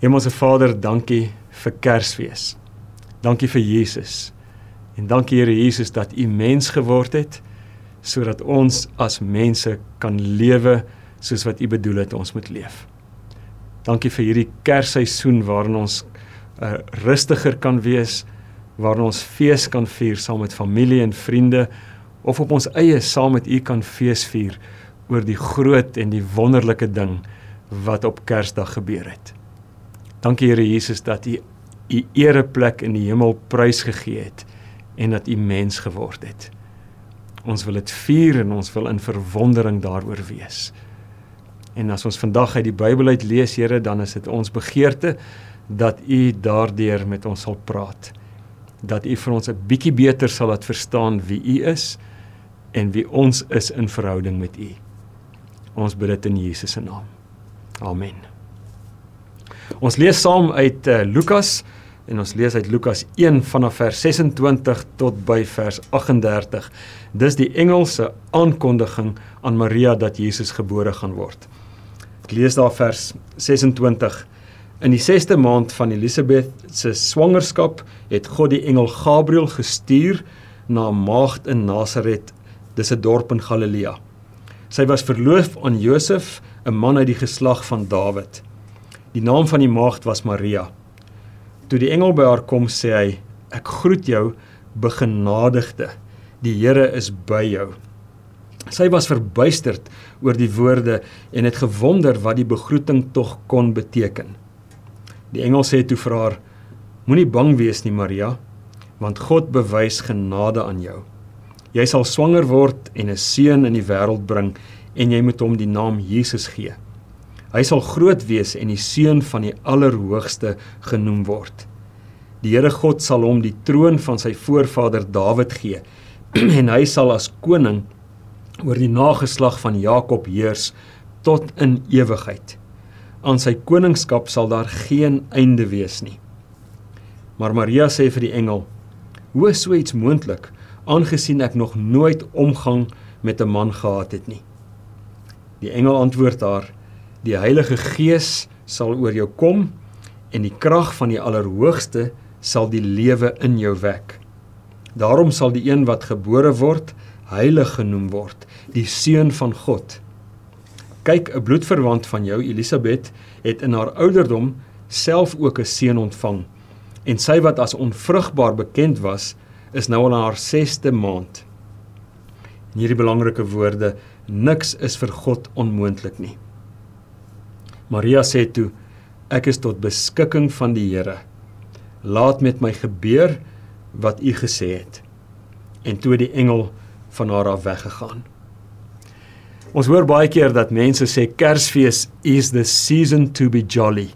Hemelse Vader, dankie vir Kersfees. Dankie vir Jesus. En dankie Here Jesus dat U mens geword het sodat ons as mense kan lewe soos wat U bedoel het ons moet leef. Dankie vir hierdie Kersseisoen waarin ons uh, rustiger kan wees, waarin ons fees kan vier saam met familie en vriende of op ons eie saam met U kan fees vier oor die groot en die wonderlike ding wat op Kersdag gebeur het. Dankie Here Jesus dat U U ereplek in die hemel prysgegee het en dat U mens geword het. Ons wil dit vier en ons wil in verwondering daaroor wees. En as ons vandag uit die Bybel uit lees, Here, dan is dit ons begeerte dat U daardeur met ons sal praat. Dat U vir ons 'n bietjie beter sal laat verstaan wie U is en wie ons is in verhouding met U. Ons bid dit in Jesus se naam. Amen. Ons lees saam uit uh, Lukas en ons lees uit Lukas 1 vanaf vers 26 tot by vers 38. Dis die engelse aankondiging aan Maria dat Jesus gebore gaan word. Ek lees daar vers 26. In die 6ste maand van Elisabeth se swangerskap het God die engel Gabriël gestuur na 'n maagd in Nasaret, dis 'n dorp in Galilea. Sy was verloof aan Josef, 'n man uit die geslag van Dawid. Die naam van die maagd was Maria. Toe die engel by haar kom, sê hy: "Ek groet jou, begenadigde. Die Here is by jou." Sy was verbuisterd oor die woorde en het gewonder wat die begroeting tog kon beteken. Die engel sê toe vir haar: "Moenie bang wees nie, Maria, want God bewys genade aan jou. Jy sal swanger word en 'n seun in die wêreld bring en jy moet hom die naam Jesus gee." Hy sal groot wees en die seun van die Allerhoogste genoem word. Die Here God sal hom die troon van sy voorvader Dawid gee en hy sal as koning oor die nageslag van Jakob heers tot in ewigheid. Aan sy koningskap sal daar geen einde wees nie. Maar Maria sê vir die engel: "Hoe is so iets moontlik, aangesien ek nog nooit omgang met 'n man gehad het nie?" Die engel antwoord haar: Die Heilige Gees sal oor jou kom en die krag van die Allerhoogste sal die lewe in jou wek. Daarom sal die een wat gebore word heilig genoem word, die seun van God. Kyk, 'n bloedverwant van jou, Elisabet, het in haar ouderdom self ook 'n seun ontvang. En sy wat as onvrugbaar bekend was, is nou al in haar 6ste maand. En hierdie belangrike woorde, niks is vir God onmoontlik nie. Maria sê toe: Ek is tot beskikking van die Here. Laat met my gebeur wat u gesê het. En toe die engel van haar af weggegaan. Ons hoor baie keer dat mense sê Kersfees is the season to be jolly.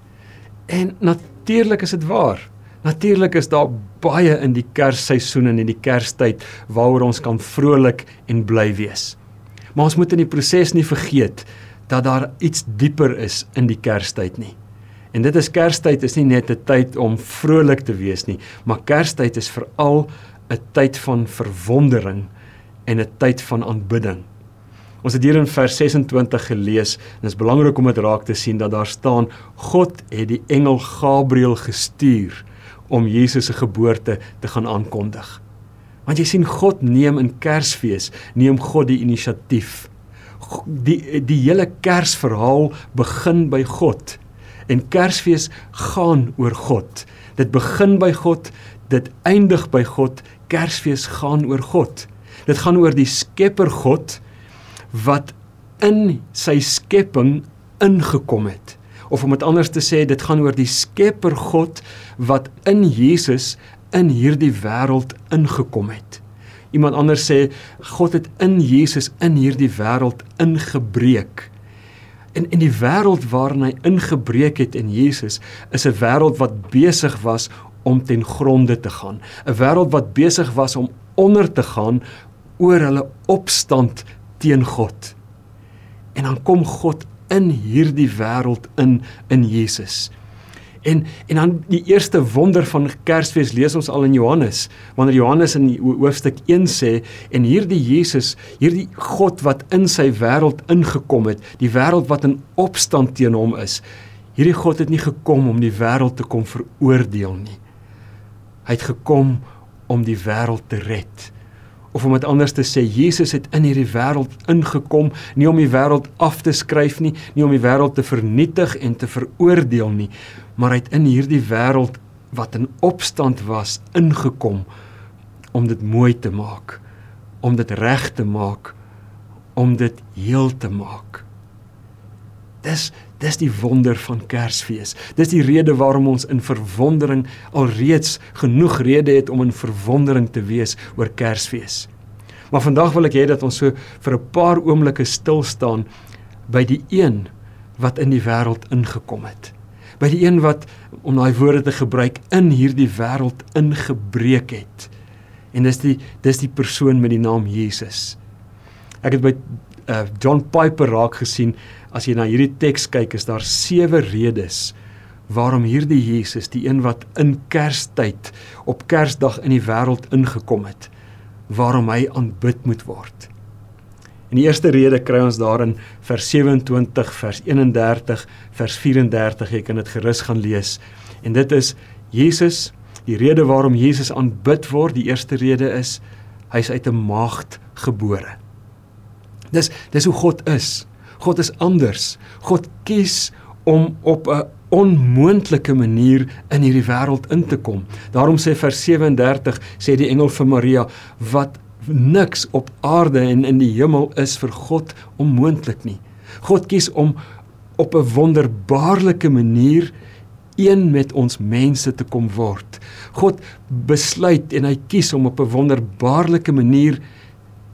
En natuurlik is dit waar. Natuurlik is daar baie in die Kersseisoen en in die Kerstyd waaroor ons kan vrolik en bly wees. Maar ons moet in die proses nie vergeet dat daar iets dieper is in die Kerstyd nie. En dit is Kerstyd is nie net 'n tyd om vrolik te wees nie, maar Kerstyd is veral 'n tyd van verwondering en 'n tyd van aanbidding. Ons het hier in vers 26 gelees en dit is belangrik om dit raak te sien dat daar staan God het die engel Gabriël gestuur om Jesus se geboorte te gaan aankondig. Want jy sien God neem in Kersfees neem God die inisiatief die die hele Kersverhaal begin by God. En Kersfees gaan oor God. Dit begin by God, dit eindig by God. Kersfees gaan oor God. Dit gaan oor die Skepper God wat in sy skepping ingekom het. Of om dit anders te sê, dit gaan oor die Skepper God wat in Jesus in hierdie wêreld ingekom het. Iemand anders sê God het in Jesus in hierdie wêreld ingebreek. En in die wêreld waarin hy ingebreek het in Jesus is 'n wêreld wat besig was om ten gronde te gaan, 'n wêreld wat besig was om onder te gaan oor hulle opstand teen God. En dan kom God in hierdie wêreld in in Jesus. En en dan die eerste wonder van Kersfees lees ons al in Johannes, wanneer Johannes in hoofstuk 1 sê en hierdie Jesus, hierdie God wat in sy wêreld ingekom het, die wêreld wat in opstand teen hom is. Hierdie God het nie gekom om die wêreld te kom veroordeel nie. Hy het gekom om die wêreld te red. Of om dit anders te sê, Jesus het in hierdie wêreld ingekom nie om die wêreld af te skryf nie, nie om die wêreld te vernietig en te veroordeel nie, maar hy het in hierdie wêreld wat in opstand was ingekom om dit mooi te maak, om dit reg te maak, om dit heel te maak. Dis dis die wonder van Kersfees. Dis die rede waarom ons in verwondering alreeds genoeg rede het om in verwondering te wees oor Kersfees. Maar vandag wil ek hê dat ons so vir 'n paar oomblikke stil staan by die een wat in die wêreld ingekom het. By die een wat om daai woorde te gebruik in hierdie wêreld ingebreek het. En dis die dis die persoon met die naam Jesus. Ek het by uh, John Piper raak gesien as jy na hierdie teks kyk is daar sewe redes waarom hierdie Jesus die een wat in Kerstyd op Kersdag in die wêreld ingekom het waarom hy aanbid moet word. En die eerste rede kry ons daar in vers 27, vers 31, vers 34. Jy kan dit gerus gaan lees. En dit is Jesus, die rede waarom Jesus aanbid word, die eerste rede is hy's uit 'n maagd gebore. Dis dis hoe God is. God is anders. God kies om op 'n onmoontlike manier in hierdie wêreld in te kom. Daarom sê vers 37 sê die engel vir Maria wat niks op aarde en in die hemel is vir God onmoontlik nie. God kies om op 'n wonderbaarlike manier een met ons mense te kom word. God besluit en hy kies om op 'n wonderbaarlike manier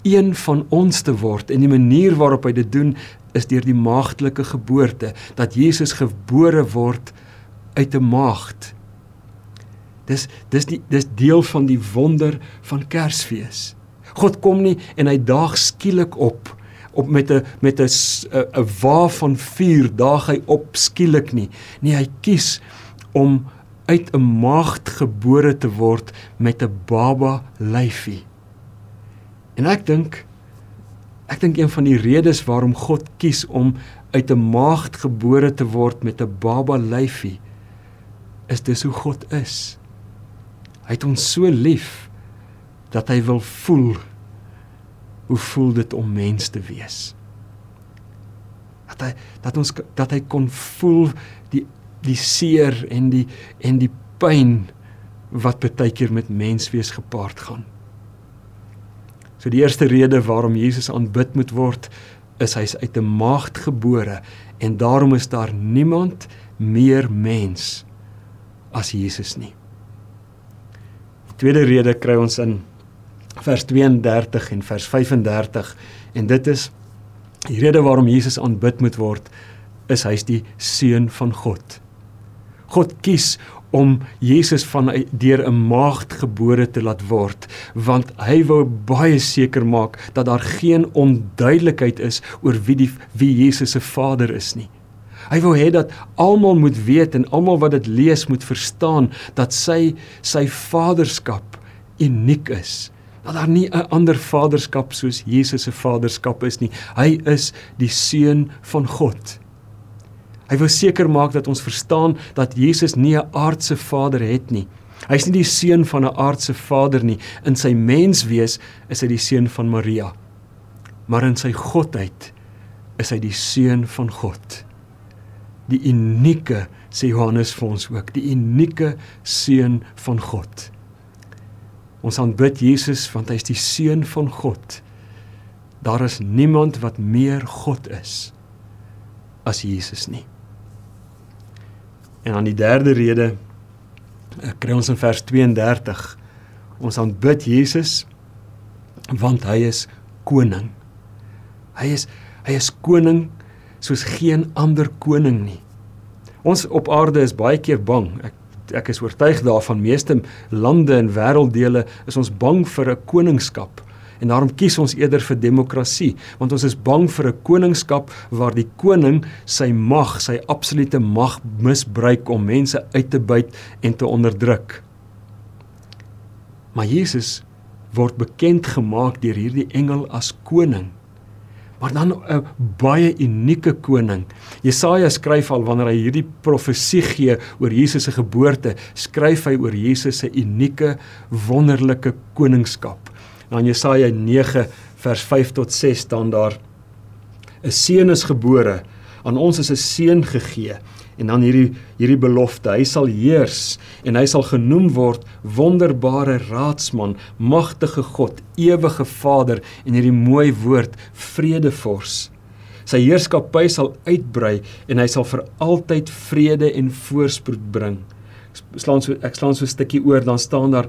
een van ons te word en die manier waarop hy dit doen is deur die maagdelike geboorte dat Jesus gebore word uit 'n maagd. Dis dis die dis deel van die wonder van Kersfees. God kom nie en hy daag skielik op op met 'n met 'n 'n wa van vuur daag hy op skielik nie. Nee, hy kies om uit 'n maagd gebore te word met 'n baba lyfie. En ek dink ek dink een van die redes waarom God kies om uit 'n maagd gebore te word met 'n baba lyfie is dis hoe God is. Hy het ons so lief dat hy wil voel hoe voel dit om mens te wees. Dat hy dat ons dat hy kon voel die die seer en die en die pyn wat baie keer met menswees gepaard gaan. So die eerste rede waarom Jesus aanbid moet word is hy's uit 'n maagd gebore en daarom is daar niemand meer mens as Jesus nie. Die tweede rede kry ons in vers 32 en vers 35 en dit is die rede waarom Jesus aanbid moet word is hy's die seun van God. God kies om Jesus van deur 'n maagd gebore te laat word want hy wou baie seker maak dat daar geen onduidelikheid is oor wie die wie Jesus se vader is nie. Hy wou hê dat almal moet weet en almal wat dit lees moet verstaan dat sy sy vaderskap uniek is. Dat daar nie 'n ander vaderskap soos Jesus se vaderskap is nie. Hy is die seun van God. Hy wil seker maak dat ons verstaan dat Jesus nie 'n aardse vader het nie. Hy's nie die seun van 'n aardse vader nie. In sy menswees is hy die seun van Maria. Maar in sy godheid is hy die seun van God. Die unieke sê Johannes vir ons ook, die unieke seun van God. Ons aanbid Jesus want hy is die seun van God. Daar is niemand wat meer God is as Jesus nie. En dan die derde rede eh, kry ons in vers 32. Ons aanbid Jesus want hy is koning. Hy is hy is koning soos geen ander koning nie. Ons op aarde is baie keer bang. Ek ek is oortuig daarvan meeste lande en wêrelddele is ons bang vir 'n koningskap. En daarom kies ons eerder vir demokrasie, want ons is bang vir 'n koningskap waar die koning sy mag, sy absolute mag misbruik om mense uit te buit en te onderdruk. Maar Jesus word bekend gemaak deur hierdie engel as koning. Maar dan 'n baie unieke koning. Jesaja skryf al wanneer hy hierdie profesie gee oor Jesus se geboorte, skryf hy oor Jesus se unieke wonderlike koningskap. Dan Jesaja 9 vers 5 tot 6 staan daar 'n seun is gebore, aan ons is 'n seun gegee en dan hierdie hierdie belofte. Hy sal heers en hy sal genoem word wonderbare raadsman magtige God ewige Vader en hierdie mooi woord vredevors sy heerskappy sal uitbrei en hy sal vir altyd vrede en voorspoed bring. Ek slaan so ek slaan so 'n stukkie oor dan staan daar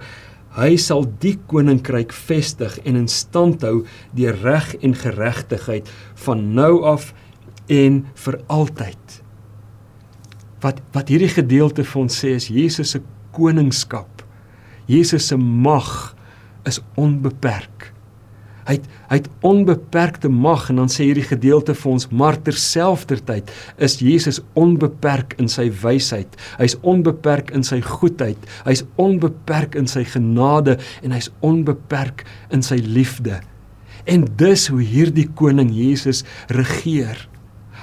hy sal die koninkryk vestig en in stand hou deur reg en geregtigheid van nou af en vir altyd wat wat hierdie gedeelte vir ons sê is Jesus se koningskap. Jesus se mag is onbeperk. Hy het, hy het onbeperkte mag en dan sê hierdie gedeelte vir ons maar terselfdertyd is Jesus onbeperk in sy wysheid. Hy's onbeperk in sy goedheid. Hy's onbeperk in sy genade en hy's onbeperk in sy liefde. En dis hoe hierdie koning Jesus regeer.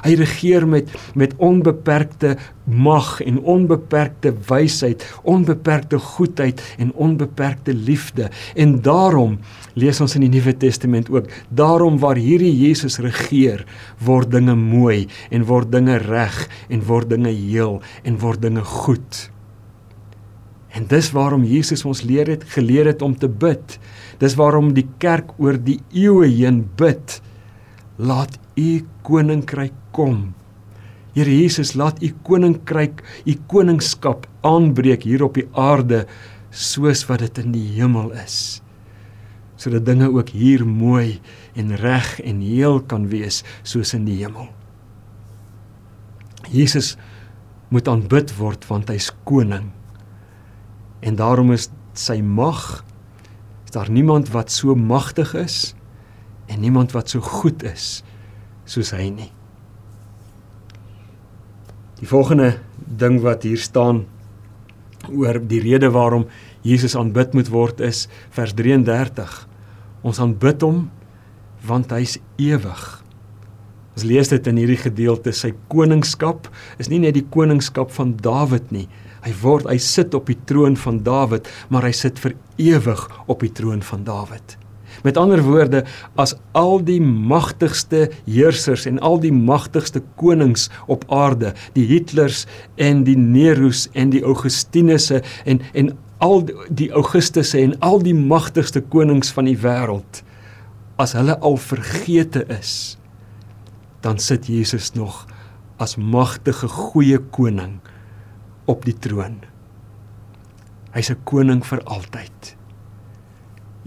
Hy regeer met met onbeperkte mag en onbeperkte wysheid, onbeperkte goedheid en onbeperkte liefde. En daarom lees ons in die Nuwe Testament ook, daarom waar hierdie Jesus regeer, word dinge mooi en word dinge reg en word dinge heel en word dinge goed. En dis waarom Jesus ons leer het geleer het om te bid. Dis waarom die kerk oor die eeue heen bid. Laat u koninkryk kom. Here Jesus, laat u koninkryk, u koningskap aanbreek hier op die aarde soos wat dit in die hemel is. Sodat dinge ook hier mooi en reg en heel kan wees soos in die hemel. Jesus moet aanbid word want hy's koning. En daarom is sy mag is daar niemand wat so magtig is en niemand wat so goed is soos hy nie. Die volgende ding wat hier staan oor die rede waarom Jesus aanbid moet word is vers 33. Ons aanbid hom want hy's ewig. Ons lees dit in hierdie gedeelte sy koningskap is nie net die koningskap van Dawid nie. Hy word hy sit op die troon van Dawid, maar hy sit vir ewig op die troon van Dawid. Met ander woorde, as al die magtigste heersers en al die magtigste konings op aarde, die Hitlers en die Nero's en die Augustinusse en en al die Augustusse en al die magtigste konings van die wêreld as hulle al vergete is, dan sit Jesus nog as magtige goeie koning op die troon. Hy's 'n koning vir altyd.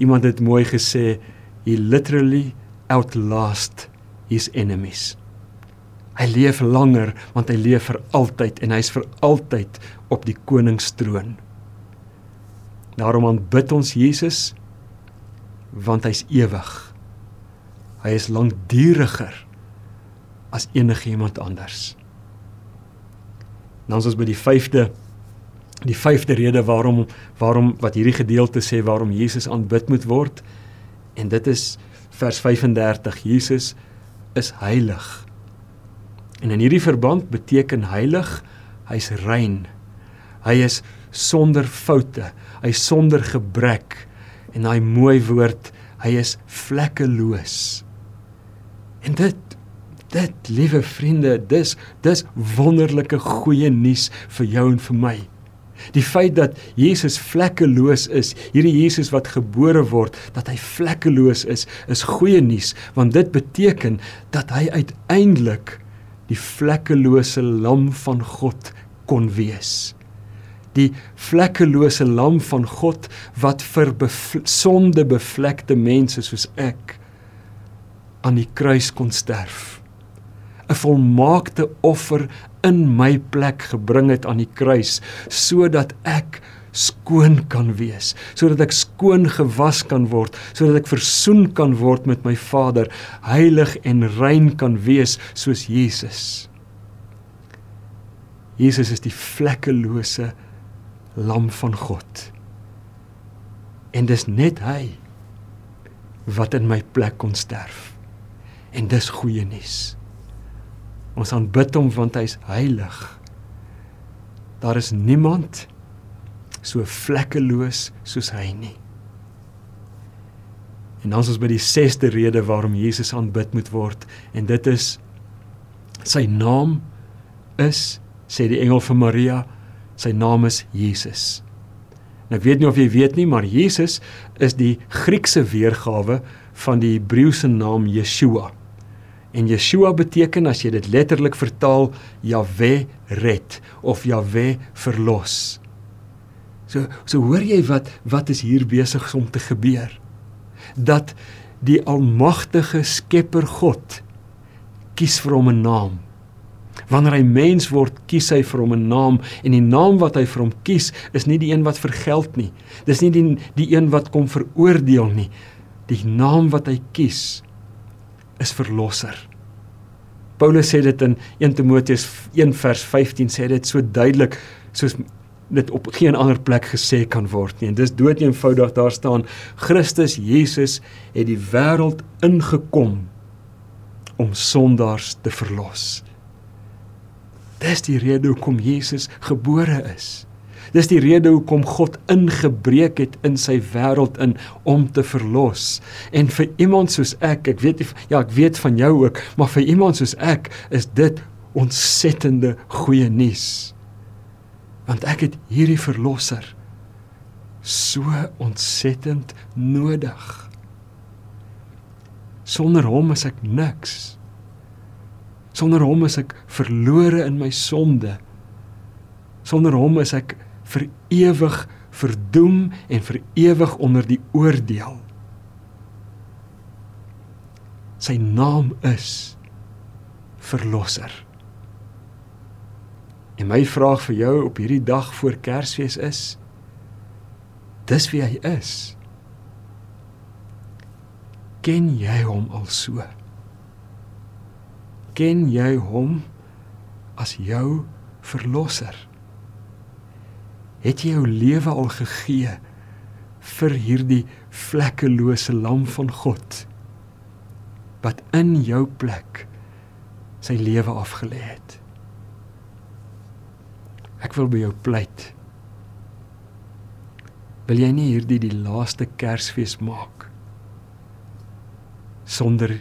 Iemand het mooi gesê, he literally outlast his enemies. Hy leef langer want hy leef vir altyd en hy's vir altyd op die koningstroon. Daarom aanbid ons Jesus want hy's ewig. Hy is lankduriger as enigiemand anders. Dan ons by die 5de die vyfde rede waarom waarom wat hierdie gedeelte sê waarom Jesus aanbid moet word en dit is vers 35 Jesus is heilig. En in hierdie verband beteken heilig hy's rein. Hy is sonder foute, hy sonder gebrek en daai mooi woord hy is vlekkeloos. En dit dit liewe vriende, dis dis wonderlike goeie nuus vir jou en vir my. Die feit dat Jesus vlekkeloos is, hierdie Jesus wat gebore word, dat hy vlekkeloos is, is goeie nuus, want dit beteken dat hy uiteindelik die vlekkelose lam van God kon wees. Die vlekkelose lam van God wat vir sonde bevlekte mense soos ek aan die kruis kon sterf. 'n volmaakte offer in my plek gebring het aan die kruis sodat ek skoon kan wees, sodat ek skoon gewas kan word, sodat ek versoen kan word met my Vader, heilig en rein kan wees soos Jesus. Jesus is die vlekkelose lam van God. En dis net hy wat in my plek kon sterf. En dis goeie nuus. Ons aanbid hom want hy's heilig. Daar is niemand so vlekkeloos soos hy nie. En dan is ons by die 6de rede waarom Jesus aanbid moet word en dit is sy naam is sê die engel vir Maria sy naam is Jesus. En ek weet nie of jy weet nie maar Jesus is die Griekse weergawe van die Hebreëse naam Yeshua. En Yeshua beteken as jy dit letterlik vertaal Jahwe red of Jahwe verlos. So so hoor jy wat wat is hier besig om te gebeur? Dat die almagtige Skepper God kies vir hom 'n naam. Wanneer hy mens word, kies hy vir hom 'n naam en die naam wat hy vir hom kies is nie die een wat vergeld nie. Dis nie die die een wat kom veroordeel nie. Die naam wat hy kies is verlosser. Paulus sê dit in 1 Timoteus 1 vers 15 sê dit so duidelik soos dit op geen ander plek gesê kan word nie. En dis dood eenvoudig daar staan Christus Jesus het die wêreld ingekom om sondaars te verlos. Dis die rede hoekom Jesus gebore is. Dis die rede hoekom God ingebreek het in sy wêreld in om te verlos. En vir iemand soos ek, ek weet ja, ek weet van jou ook, maar vir iemand soos ek is dit ontsettende goeie nuus. Want ek het hierdie verlosser so ontsettend nodig. Sonder hom is ek niks. Sonder hom is ek verlore in my sonde. Sonder hom is ek vir ewig verdoem en vir ewig onder die oordeel. Sy naam is verlosser. En my vraag vir jou op hierdie dag voor Kersfees is: Dis wie hy is. Ken jy hom al so? Ken jy hom as jou verlosser? Het jy jou lewe al gegee vir hierdie vlekkelose lam van God wat in jou plek sy lewe afgelê het? Ek wil by jou pleit. Wil jy nie hierdie die laaste Kersfees maak sonder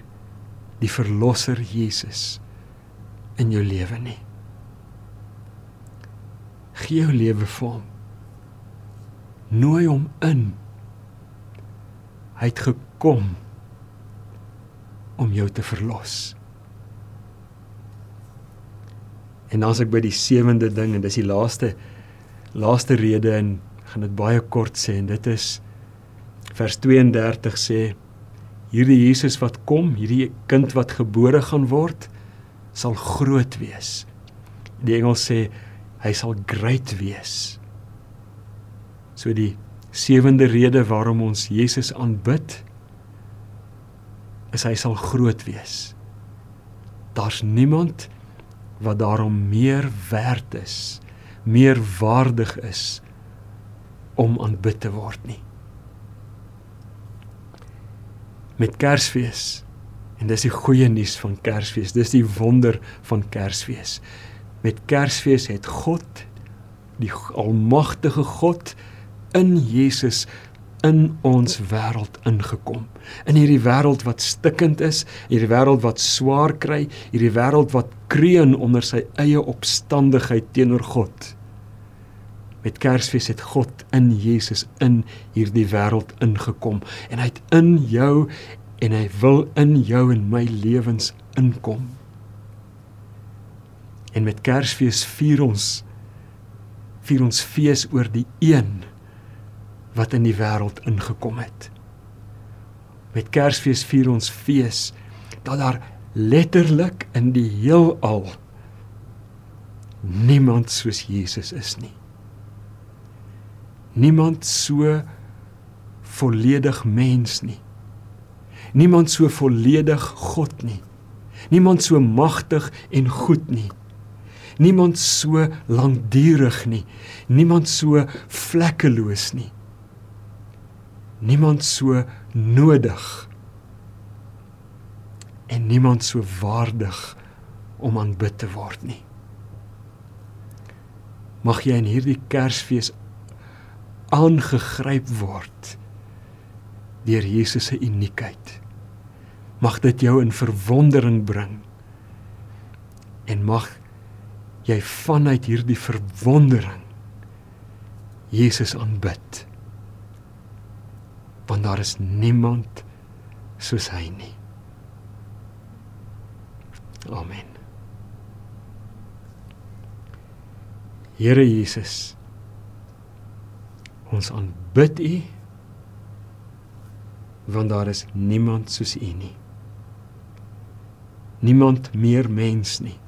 die verlosser Jesus in jou lewe nie? Gee jou lewe vir hom nooi hom in. Hy het gekom om jou te verlos. En dan as ek by die sewende ding en dis die laaste laaste rede en gaan dit baie kort sê en dit is vers 32 sê hierdie Jesus wat kom, hierdie kind wat gebore gaan word, sal groot wees. Die engel sê hy sal great wees. So die sewende rede waarom ons Jesus aanbid is hy sal groot wees. Daar's niemand wat daarom meer werd is, meer waardig is om aanbid te word nie. Met Kersfees en dis die goeie nuus van Kersfees, dis die wonder van Kersfees. Met Kersfees het God die almagtige God in Jesus in ons wêreld ingekom. In hierdie wêreld wat stikkend is, hierdie wêreld wat swaar kry, hierdie wêreld wat kreun onder sy eie opstandigheid teenoor God. Met Kersfees het God in Jesus in hierdie wêreld ingekom en hy het in jou en hy wil in jou en my lewens inkom. En met Kersfees vier ons vier ons fees oor die een wat in die wêreld ingekom het. Met Kersfees vier ons fees dat daar letterlik in die heelal niemand soos Jesus is nie. Niemand so volledig mens nie. Niemand so volledig God nie. Niemand so magtig en goed nie. Niemand so lankdurig nie. Niemand so vlekkeloos nie niemand so nodig en niemand so waardig om aanbid te word nie. Mag jy in hierdie Kersfees aangegryp word deur Jesus se uniekheid. Mag dit jou in verwondering bring en mag jy vanuit hierdie verwondering Jesus aanbid. Want daar is niemand soos hy nie. Amen. Here Jesus, ons aanbid U want daar is niemand soos U nie. Niemand meer mens nie.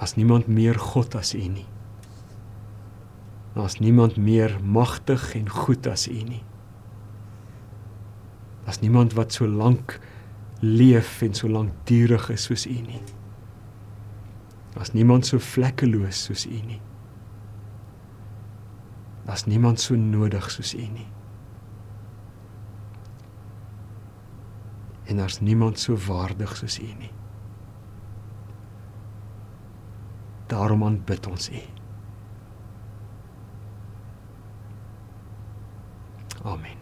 As niemand meer God as U nie. Daar's niemand meer magtig en goed as U nie. Daar's niemand wat so lank leef en so lank duurig is soos U nie. Daar's niemand so vlekkeloos soos U nie. Daar's niemand so nodig soos U nie. En daar's niemand so waardig soos U nie. Daarom aanbid ons U. Amen.